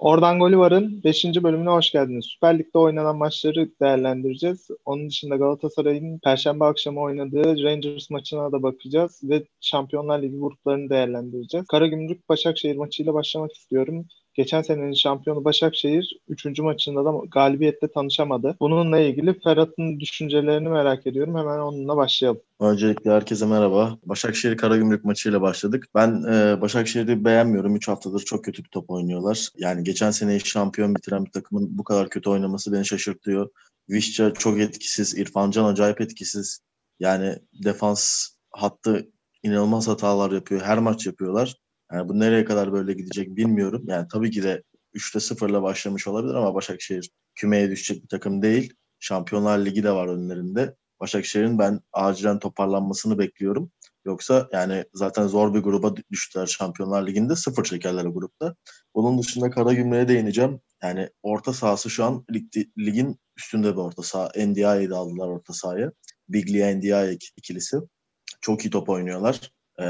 Oradan Golü Var'ın 5. bölümüne hoş geldiniz. Süper Lig'de oynanan maçları değerlendireceğiz. Onun dışında Galatasaray'ın Perşembe akşamı oynadığı Rangers maçına da bakacağız ve Şampiyonlar Ligi gruplarını değerlendireceğiz. Karagümrük Başakşehir maçıyla başlamak istiyorum. Geçen senenin şampiyonu Başakşehir 3. maçında da galibiyetle tanışamadı. Bununla ilgili Ferhat'ın düşüncelerini merak ediyorum. Hemen onunla başlayalım. Öncelikle herkese merhaba. Başakşehir Karagümrük maçıyla başladık. Ben e, Başakşehir'i beğenmiyorum. 3 haftadır çok kötü bir top oynuyorlar. Yani geçen seneyi şampiyon bitiren bir takımın bu kadar kötü oynaması beni şaşırtıyor. Vişça çok etkisiz. İrfan Can acayip etkisiz. Yani defans hattı inanılmaz hatalar yapıyor. Her maç yapıyorlar. Yani bu nereye kadar böyle gidecek bilmiyorum. Yani tabii ki de 3'te 0'la başlamış olabilir ama Başakşehir kümeye düşecek bir takım değil. Şampiyonlar Ligi de var önlerinde. Başakşehir'in ben acilen toparlanmasını bekliyorum. Yoksa yani zaten zor bir gruba düştüler Şampiyonlar Ligi'nde. Sıfır çekerler o grupta. Bunun dışında Karagümrük'e değineceğim. Yani orta sahası şu an lig, ligin üstünde bir orta saha. NDI'yi de aldılar orta sahaya. Biglia NDI ikilisi. Çok iyi top oynuyorlar. Ee,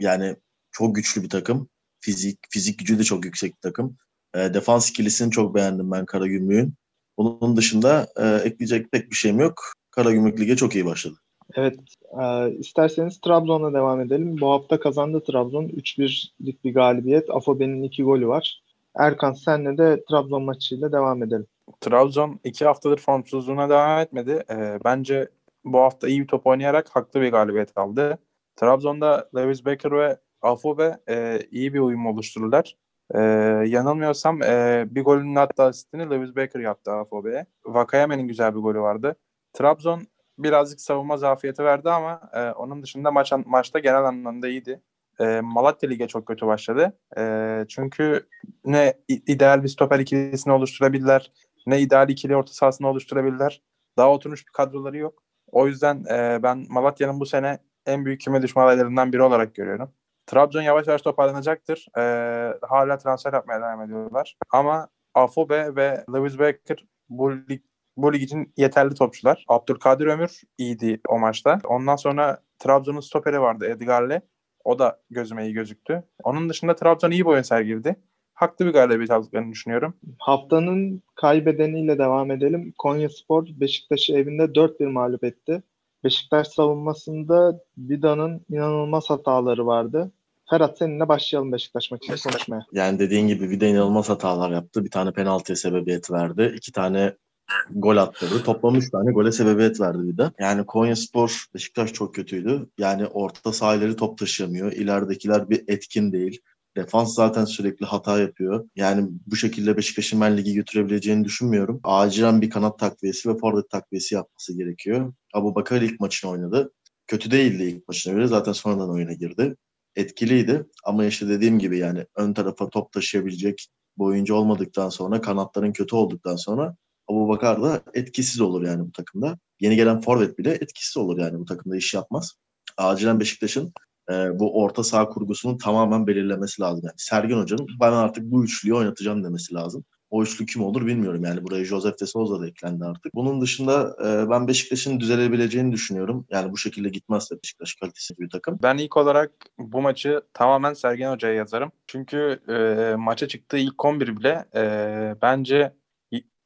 yani çok güçlü bir takım. Fizik fizik gücü de çok yüksek bir takım. E, defans ikilisini çok beğendim ben Karagümrük'ün. Bunun dışında e, ekleyecek pek bir şeyim yok. Karagümrük Lig'e çok iyi başladı. Evet, e, isterseniz Trabzon'a devam edelim. Bu hafta kazandı Trabzon. 3-1'lik bir galibiyet. Afobe'nin iki golü var. Erkan senle de Trabzon maçıyla devam edelim. Trabzon iki haftadır formsuzluğuna devam etmedi. E, bence bu hafta iyi bir top oynayarak haklı bir galibiyet aldı. Trabzon'da Lewis Becker ve Afobe e, iyi bir uyum oluştururlar. E, yanılmıyorsam e, bir golün hatta asistini Lewis Baker yaptı Afobe'ye. Vakayeme'nin güzel bir golü vardı. Trabzon birazcık savunma zafiyeti verdi ama e, onun dışında maç maçta genel anlamda iyiydi. E, Malatya Lig'e çok kötü başladı. E, çünkü ne ideal bir stoper ikilisini oluşturabilirler, ne ideal ikili orta sahasını oluşturabilirler. Daha oturmuş bir kadroları yok. O yüzden e, ben Malatya'nın bu sene en büyük küme düşme biri olarak görüyorum. Trabzon yavaş yavaş toparlanacaktır. Ee, hala transfer yapmaya devam ediyorlar. Ama Afobe ve Lewis Becker bu lig, bu lig için yeterli topçular. Abdülkadir Ömür iyiydi o maçta. Ondan sonra Trabzon'un stoperi vardı Edgar'le. O da gözüme iyi gözüktü. Onun dışında Trabzon iyi bir oyun sergiledi. Haklı bir galibiyet aldıklarını düşünüyorum. Haftanın kaybedeniyle devam edelim. Konya Spor Beşiktaş'ı evinde 4-1 mağlup etti. Beşiktaş savunmasında Vida'nın inanılmaz hataları vardı. Ferhat seninle başlayalım Beşiktaş maçını konuşmaya. Yani dediğin gibi Vida inanılmaz hatalar yaptı. Bir tane penaltıya sebebiyet verdi. İki tane gol attırdı. Toplam üç tane gole sebebiyet verdi Vida. Yani Konya Spor, Beşiktaş çok kötüydü. Yani orta sahaları top taşıyamıyor. İleridekiler bir etkin değil. Defans zaten sürekli hata yapıyor. Yani bu şekilde Beşiktaş'ın ben ligi götürebileceğini düşünmüyorum. Acilen bir kanat takviyesi ve forvet takviyesi yapması gerekiyor. Abu Bakar ilk maçını oynadı. Kötü değildi ilk maçına göre. Zaten sonradan oyuna girdi etkiliydi. Ama işte dediğim gibi yani ön tarafa top taşıyabilecek bir oyuncu olmadıktan sonra kanatların kötü olduktan sonra Abu Bakar da etkisiz olur yani bu takımda. Yeni gelen forvet bile etkisiz olur yani bu takımda iş yapmaz. Acilen Beşiktaş'ın e, bu orta saha kurgusunu tamamen belirlemesi lazım. Yani Sergen Hoca'nın ben artık bu üçlüyü oynatacağım demesi lazım. O üçlü kim olur bilmiyorum. Yani buraya Josef de Souza da eklendi artık. Bunun dışında e, ben Beşiktaş'ın düzelebileceğini düşünüyorum. Yani bu şekilde gitmezse Beşiktaş kalitesi bir takım. Ben ilk olarak bu maçı tamamen Sergen Hoca'ya yazarım. Çünkü e, maça çıktığı ilk 11 bile e, bence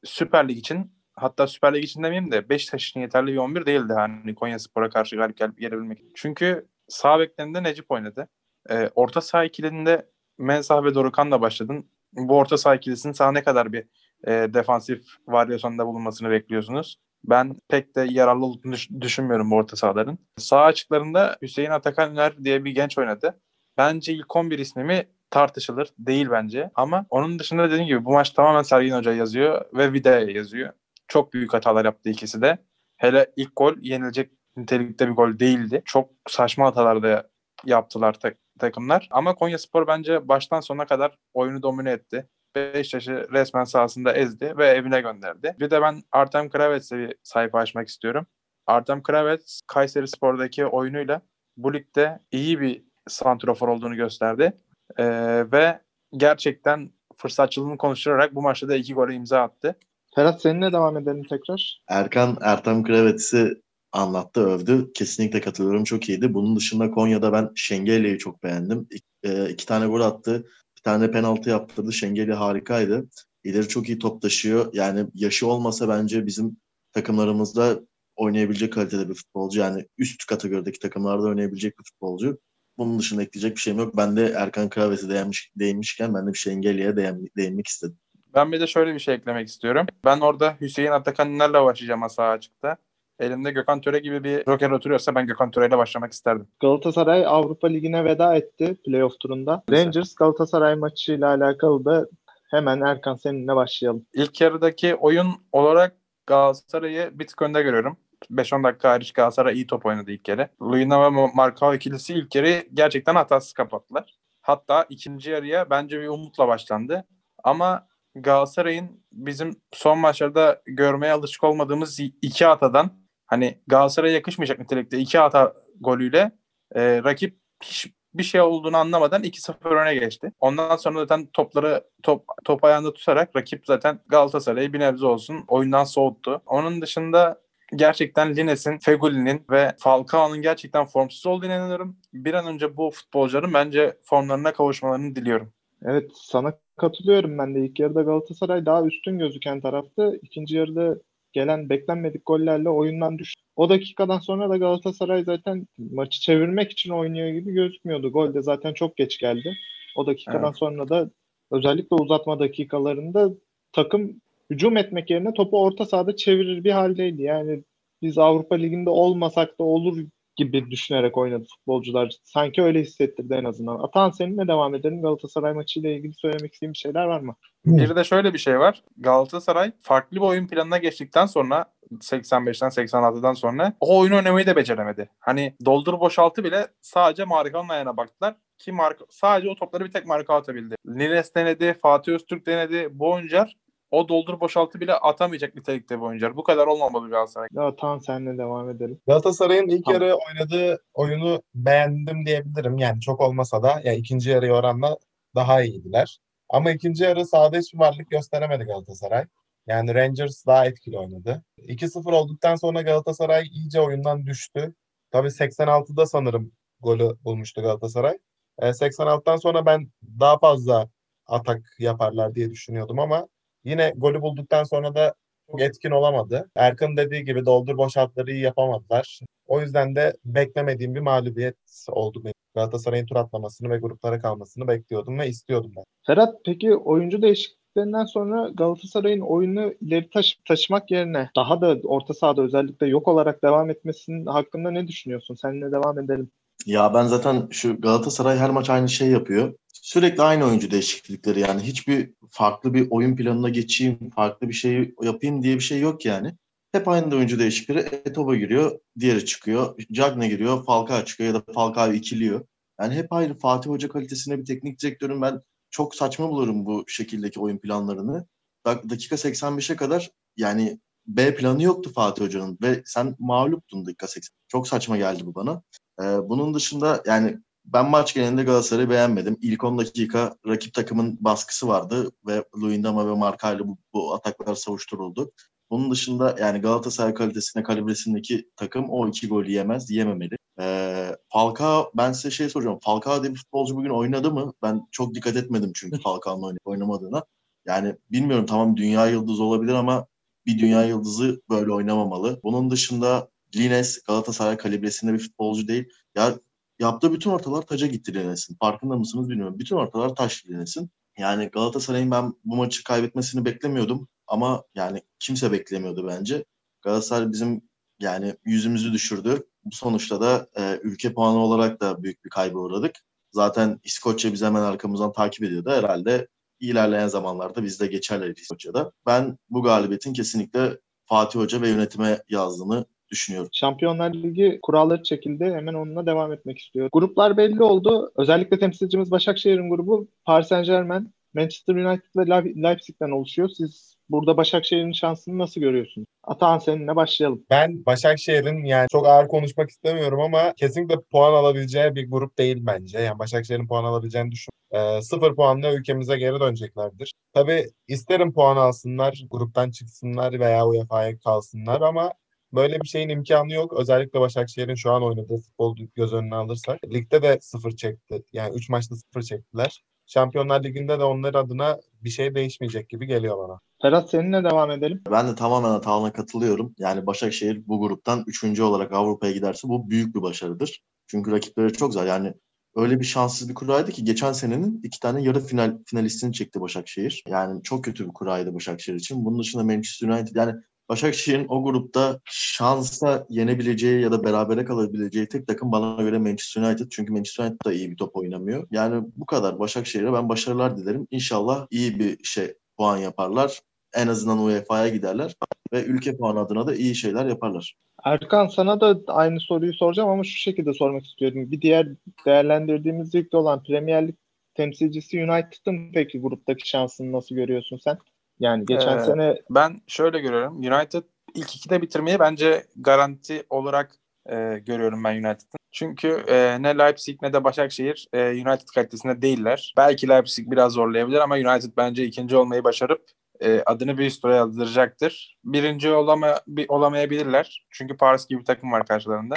Süper Lig için hatta Süper Lig için demeyeyim de Beşiktaş için yeterli bir 11 değildi. Hani Konya Spor'a karşı galip gelip gelebilmek. Çünkü sağ beklerinde Necip oynadı. E, orta saha ikilinde Mensah ve Dorukan'la başladın bu orta saha ikilisinin sana ne kadar bir e, defansif varyasyonda bulunmasını bekliyorsunuz? Ben pek de yararlı olduğunu düşünmüyorum bu orta sahaların. Sağ açıklarında Hüseyin Atakanler diye bir genç oynadı. Bence ilk 11 ismi mi tartışılır. Değil bence. Ama onun dışında dediğim gibi bu maç tamamen Sergin Hoca yazıyor ve Vida'ya yazıyor. Çok büyük hatalar yaptı ikisi de. Hele ilk gol yenilecek nitelikte bir gol değildi. Çok saçma hatalar da yaptılar tak takımlar. Ama Konya Spor bence baştan sona kadar oyunu domine etti. Beşiktaş'ı resmen sahasında ezdi ve evine gönderdi. Bir de ben Artem Kravets'e bir sayfa açmak istiyorum. Artem Kravets Kayseri Spor'daki oyunuyla bu ligde iyi bir santrofor olduğunu gösterdi. Ee, ve gerçekten fırsatçılığını konuşturarak bu maçta da iki gole imza attı. Ferhat seninle devam edelim tekrar. Erkan Ertem Kravets'i anlattı, övdü. Kesinlikle katılıyorum. Çok iyiydi. Bunun dışında Konya'da ben Şengelya'yı çok beğendim. İki, e, iki tane gol attı. Bir tane penaltı yaptırdı. Şengeli harikaydı. İleri çok iyi top taşıyor. Yani yaşı olmasa bence bizim takımlarımızda oynayabilecek kalitede bir futbolcu. Yani üst kategorideki takımlarda oynayabilecek bir futbolcu. Bunun dışında ekleyecek bir şeyim yok. Ben de Erkan Kraves'e değinmiş, değinmişken ben de bir Şengeli'ye değin, değinmek istedim. Ben bir de şöyle bir şey eklemek istiyorum. Ben orada Hüseyin Atakan'larla başlayacağım sağ açıkta. Elimde Gökhan Töre gibi bir joker oturuyorsa ben Gökhan Töre ile başlamak isterdim. Galatasaray Avrupa Ligi'ne veda etti playoff turunda. Rangers Galatasaray maçıyla alakalı da hemen Erkan seninle başlayalım. İlk yarıdaki oyun olarak Galatasaray'ı bir tık önde görüyorum. 5-10 dakika hariç Galatasaray iyi top oynadı ilk kere. Luyna ve Markao ikilisi ilk yarı gerçekten hatasız kapattılar. Hatta ikinci yarıya bence bir umutla başlandı. Ama Galatasaray'ın bizim son maçlarda görmeye alışık olmadığımız iki hatadan hani Galatasaray'a yakışmayacak nitelikte iki hata golüyle e, rakip hiçbir şey olduğunu anlamadan 2-0 öne geçti. Ondan sonra zaten topları top, top ayağında tutarak rakip zaten Galatasaray'ı bir nebze olsun oyundan soğuttu. Onun dışında gerçekten Lines'in, Feguli'nin ve Falcao'nun gerçekten formsuz olduğunu inanıyorum. Bir an önce bu futbolcuların bence formlarına kavuşmalarını diliyorum. Evet sana katılıyorum ben de. İlk yarıda Galatasaray daha üstün gözüken taraftı. İkinci yarıda gelen beklenmedik gollerle oyundan düştü. O dakikadan sonra da Galatasaray zaten maçı çevirmek için oynuyor gibi gözükmüyordu. Gol de zaten çok geç geldi. O dakikadan evet. sonra da özellikle uzatma dakikalarında takım hücum etmek yerine topu orta sahada çevirir bir haldeydi. Yani biz Avrupa Ligi'nde olmasak da olur gibi düşünerek oynadı futbolcular. Sanki öyle hissettirdi en azından. Atan seninle devam edelim. Galatasaray maçıyla ilgili söylemek istediğin bir şeyler var mı? Bir de şöyle bir şey var. Galatasaray farklı bir oyun planına geçtikten sonra 85'ten 86'dan sonra o oyunu oynamayı da beceremedi. Hani doldur boşaltı bile sadece Markan'ın ayağına baktılar ki Marka, sadece o topları bir tek Marka atabildi. Nines denedi, Fatih Öztürk denedi. Bu oyuncular o doldur boşaltı bile atamayacak nitelikte bir oyuncular. Bu kadar olmamalı Galatasaray. Ya tamam seninle devam edelim. Galatasaray'ın ilk tamam. yarı oynadığı oyunu beğendim diyebilirim. Yani çok olmasa da ya ikinci yarı oranla daha iyiydiler. Ama ikinci yarı sahada hiçbir varlık gösteremedi Galatasaray. Yani Rangers daha etkili oynadı. 2-0 olduktan sonra Galatasaray iyice oyundan düştü. Tabii 86'da sanırım golü bulmuştu Galatasaray. E, 86'dan sonra ben daha fazla atak yaparlar diye düşünüyordum ama Yine golü bulduktan sonra da çok etkin olamadı. Erkan dediği gibi doldur boşaltları iyi yapamadılar. O yüzden de beklemediğim bir mağlubiyet oldu. Galatasaray'ın tur atlamasını ve gruplara kalmasını bekliyordum ve istiyordum ben. Ferhat peki oyuncu değişikliklerinden sonra Galatasaray'ın oyunu ileri taş taşımak yerine daha da orta sahada özellikle yok olarak devam etmesinin hakkında ne düşünüyorsun? Seninle devam edelim. Ya ben zaten şu Galatasaray her maç aynı şey yapıyor. Sürekli aynı oyuncu değişiklikleri yani hiçbir farklı bir oyun planına geçeyim, farklı bir şey yapayım diye bir şey yok yani. Hep aynı oyuncu değişiklikleri. Etobo giriyor, diğeri çıkıyor. Cagne giriyor, Falcao çıkıyor ya da Falcao ikiliyor. Yani hep aynı Fatih Hoca kalitesinde bir teknik direktörün ben çok saçma bulurum bu şekildeki oyun planlarını. Dakika 85'e kadar yani B planı yoktu Fatih Hoca'nın ve sen mağluptun dakika 80. Çok saçma geldi bu bana. Ee, bunun dışında yani ben maç genelinde Galatasaray'ı beğenmedim. İlk 10 dakika rakip takımın baskısı vardı ve Luyendama ve Marka ile bu, bu ataklar savuşturuldu. Bunun dışında yani Galatasaray kalitesine, kalibresindeki takım o iki gol yemez, yememeli. Ee, Falcao, ben size şey soracağım. Falcao diye bir futbolcu bugün oynadı mı? Ben çok dikkat etmedim çünkü Falcao'nun oynamadığına. Yani bilmiyorum tamam dünya yıldızı olabilir ama bir dünya yıldızı böyle oynamamalı. Bunun dışında Lines Galatasaray kalibresinde bir futbolcu değil. Ya yaptığı bütün ortalar taca gitti Lines'in. Farkında mısınız bilmiyorum. Bütün ortalar taş Lines'in. Yani Galatasaray'ın ben bu maçı kaybetmesini beklemiyordum ama yani kimse beklemiyordu bence. Galatasaray bizim yani yüzümüzü düşürdü. Bu sonuçta da e, ülke puanı olarak da büyük bir kaybı uğradık. Zaten İskoçya bizi hemen arkamızdan takip ediyordu. Herhalde ilerleyen zamanlarda biz de geçerler İskoçya'da. Ben bu galibiyetin kesinlikle Fatih Hoca ve yönetime yazdığını düşünüyorum. Şampiyonlar Ligi kuralları çekildi. Hemen onunla devam etmek istiyorum. Gruplar belli oldu. Özellikle temsilcimiz Başakşehir'in grubu Paris Saint Germain, Manchester United ve Leipzig'ten oluşuyor. Siz burada Başakşehir'in şansını nasıl görüyorsunuz? Atahan seninle başlayalım. Ben Başakşehir'in yani çok ağır konuşmak istemiyorum ama kesinlikle puan alabileceği bir grup değil bence. Yani Başakşehir'in puan alabileceğini düşün. E, sıfır puanla ülkemize geri döneceklerdir. Tabii isterim puan alsınlar, gruptan çıksınlar veya UEFA'ya kalsınlar ama Böyle bir şeyin imkanı yok. Özellikle Başakşehir'in şu an oynadığı futbol göz önüne alırsak. Ligde de sıfır çekti. Yani 3 maçta sıfır çektiler. Şampiyonlar Ligi'nde de onlar adına bir şey değişmeyecek gibi geliyor bana. Ferhat seninle devam edelim. Ben de tamamen Atahan'a katılıyorum. Yani Başakşehir bu gruptan üçüncü olarak Avrupa'ya giderse bu büyük bir başarıdır. Çünkü rakipleri çok zor. Yani öyle bir şanssız bir kuraydı ki geçen senenin iki tane yarı final finalistini çekti Başakşehir. Yani çok kötü bir kuraydı Başakşehir için. Bunun dışında Manchester United yani Başakşehir'in o grupta şansa yenebileceği ya da berabere kalabileceği tek takım bana göre Manchester United. Çünkü Manchester United da iyi bir top oynamıyor. Yani bu kadar Başakşehir'e ben başarılar dilerim. İnşallah iyi bir şey puan yaparlar. En azından UEFA'ya giderler ve ülke puanı adına da iyi şeyler yaparlar. Erkan sana da aynı soruyu soracağım ama şu şekilde sormak istiyorum. Bir diğer değerlendirdiğimiz ligde olan Premier Lig temsilcisi United'ın peki gruptaki şansını nasıl görüyorsun sen? Yani geçen Ee, sene Ben şöyle görüyorum. United ilk ikide bitirmeyi bence garanti olarak e, görüyorum ben United'ın. Çünkü e, ne Leipzig ne de Başakşehir e, United kalitesinde değiller. Belki Leipzig biraz zorlayabilir ama United bence ikinci olmayı başarıp e, adını bir üst yazdıracaktır. Birinci olama, bir, olamayabilirler. Çünkü Paris gibi bir takım var karşılarında.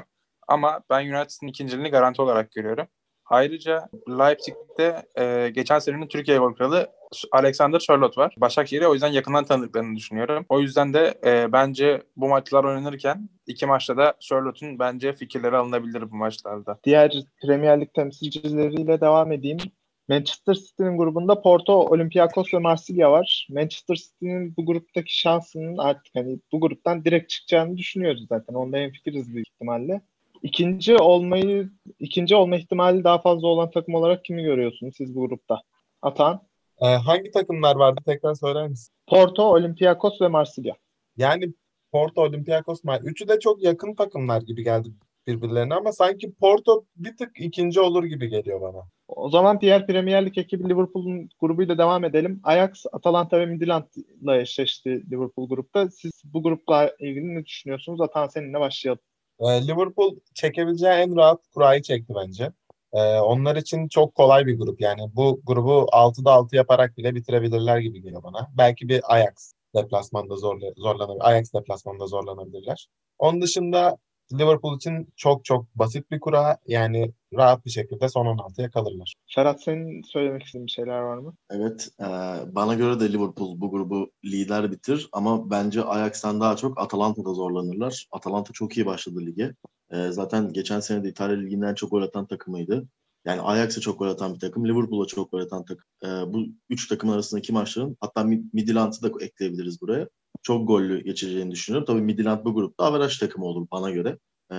Ama ben United'ın ikinciliğini garanti olarak görüyorum. Ayrıca Leipzig'te e, geçen senenin Türkiye gol kralı Alexander Sörloth var. Başakşehir'i o yüzden yakından tanıdıklarını düşünüyorum. O yüzden de e, bence bu maçlar oynanırken iki maçta da Sörloth'un bence fikirleri alınabilir bu maçlarda. diğer Premier Lig temsilcileriyle devam edeyim. Manchester City'nin grubunda Porto, Olympiakos ve Marsilya var. Manchester City'nin bu gruptaki şansının artık hani bu gruptan direkt çıkacağını düşünüyoruz zaten. Onda hemfikiriz büyük ihtimalle. İkinci olmayı ikinci olma ihtimali daha fazla olan takım olarak kimi görüyorsunuz siz bu grupta? Atan, Ee, hangi takımlar vardı tekrar söyler misin? Porto, Olympiakos ve Marsilya. Yani Porto, Olympiakos, Mar Üçü de çok yakın takımlar gibi geldi birbirlerine ama sanki Porto bir tık ikinci olur gibi geliyor bana. O zaman diğer Premier Lig ekibi Liverpool'un grubuyla devam edelim. Ajax, Atalanta ve Midtjylland'la eşleşti Liverpool grupta. Siz bu grupla ilgili ne düşünüyorsunuz? Atan seninle başlayalım. Ee, Liverpool çekebileceği en rahat kurayı çekti bence. Ee, onlar için çok kolay bir grup. Yani bu grubu 6'da 6 yaparak bile bitirebilirler gibi geliyor bana. Belki bir Ajax deplasmanda zorla, zorlanabilir. Ajax deplasmanda zorlanabilirler. Onun dışında Liverpool için çok çok basit bir kura. Yani rahat bir şekilde son 16'ya kalırlar. Ferhat senin söylemek istediğin bir şeyler var mı? Evet, e, bana göre de Liverpool bu grubu lider bitir ama bence Ajax'tan daha çok Atalanta'da zorlanırlar. Atalanta çok iyi başladı lige. E, zaten geçen sene de İtalya Ligi'nden en çok gol atan takımıydı. Yani Ajax'a çok gol atan bir takım, Liverpool'a çok gol atan takım. E, bu üç takım arasındaki maçların hatta Mid- Midtjylland'ı da ekleyebiliriz buraya. Çok gollü geçeceğini düşünüyorum. Tabii Midtjylland bu grupta averaj takımı olur bana göre. E,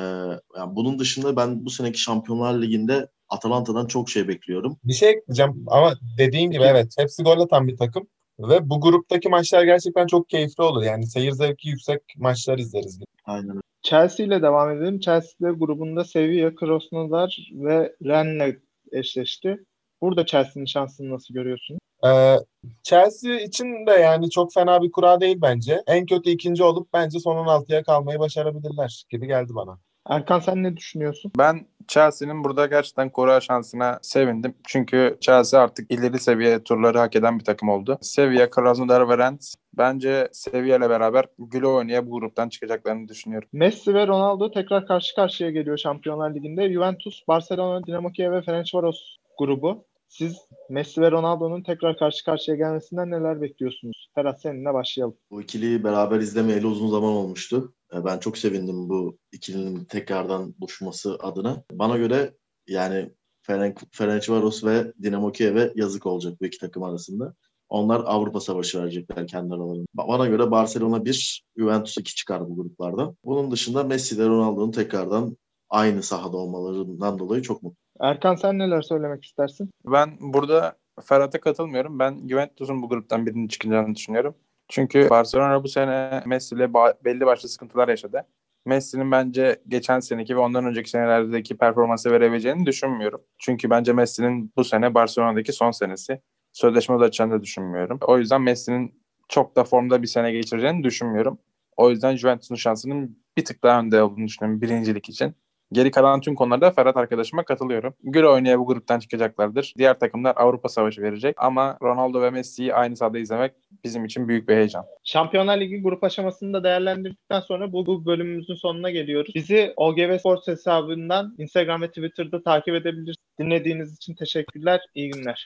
yani bunun dışında ben bu seneki Şampiyonlar Ligi'nde Atalanta'dan çok şey bekliyorum. Bir şey ekleyeceğim ama dediğin gibi evet hepsi gol atan bir takım. Ve bu gruptaki maçlar gerçekten çok keyifli olur. Yani seyir zevki yüksek maçlar izleriz. Aynen. Chelsea ile devam edelim. Chelsea de grubunda Sevilla, Krasnodar ve Rennes'le eşleşti. Burada Chelsea'nin şansını nasıl görüyorsunuz? Ee, Chelsea için de yani çok fena bir kura değil bence. En kötü ikinci olup bence son 16'ya kalmayı başarabilirler gibi geldi bana. Erkan sen ne düşünüyorsun? Ben Chelsea'nin burada gerçekten kura şansına sevindim. Çünkü Chelsea artık ileri seviye turları hak eden bir takım oldu. Sevilla, Krasnodar ve Rennes bence Sevilla ile beraber güle oynaya bu gruptan çıkacaklarını düşünüyorum. Messi ve Ronaldo tekrar karşı karşıya geliyor Şampiyonlar Ligi'nde. Juventus, Barcelona, Dinamo Kiev ve Ferencvaros grubu. Siz Messi ve Ronaldo'nun tekrar karşı karşıya gelmesinden neler bekliyorsunuz? Ferhat seninle başlayalım. Bu ikiliyi beraber izlemeyeli uzun zaman olmuştu. E, Ben çok sevindim bu ikilinin tekrardan buluşması adına. Bana göre yani Ferenc Ferencvaros ve Dinamo Kiev'e yazık olacak bu iki takım arasında. Onlar Avrupa Savaşı verecekler kendi aralarında. Bana göre Barcelona 1, Juventus 2 çıkar bu gruplardan. Bunun dışında Messi ile Ronaldo'nun tekrardan aynı sahada olmalarından dolayı çok mutluyum. Erkan sen neler söylemek istersin? Ben burada Ferhat'a katılmıyorum. Ben Juventus'un bu gruptan birinin çıkacağını düşünüyorum. Çünkü Barcelona bu sene Messi ile belli başlı sıkıntılar yaşadı. Messi'nin bence geçen seneki ve ondan önceki senelerdeki performansı verebileceğini düşünmüyorum. Çünkü bence Messi'nin bu sene Barcelona'daki son senesi. Sözleşme uzatacağını da düşünmüyorum. O yüzden Messi'nin çok da formda bir sene geçireceğini düşünmüyorum. O yüzden Juventus'un şansının bir tık daha önde olduğunu düşünüyorum birincilik için. Geri kalan tüm konularda Ferhat arkadaşıma katılıyorum. Güle oynaya bu gruptan çıkacaklardır. Diğer takımlar Avrupa Savaşı verecek ama Ronaldo ve Messi'yi aynı sahada izlemek bizim için büyük bir heyecan. Şampiyonlar Ligi grup aşamasını da değerlendirdikten sonra bu, bu bölümümüzün sonuna geliyoruz. Bizi OGV Sports hesabından Instagram ve Twitter'da takip edebilirsiniz. Dinlediğiniz için teşekkürler. İyi günler.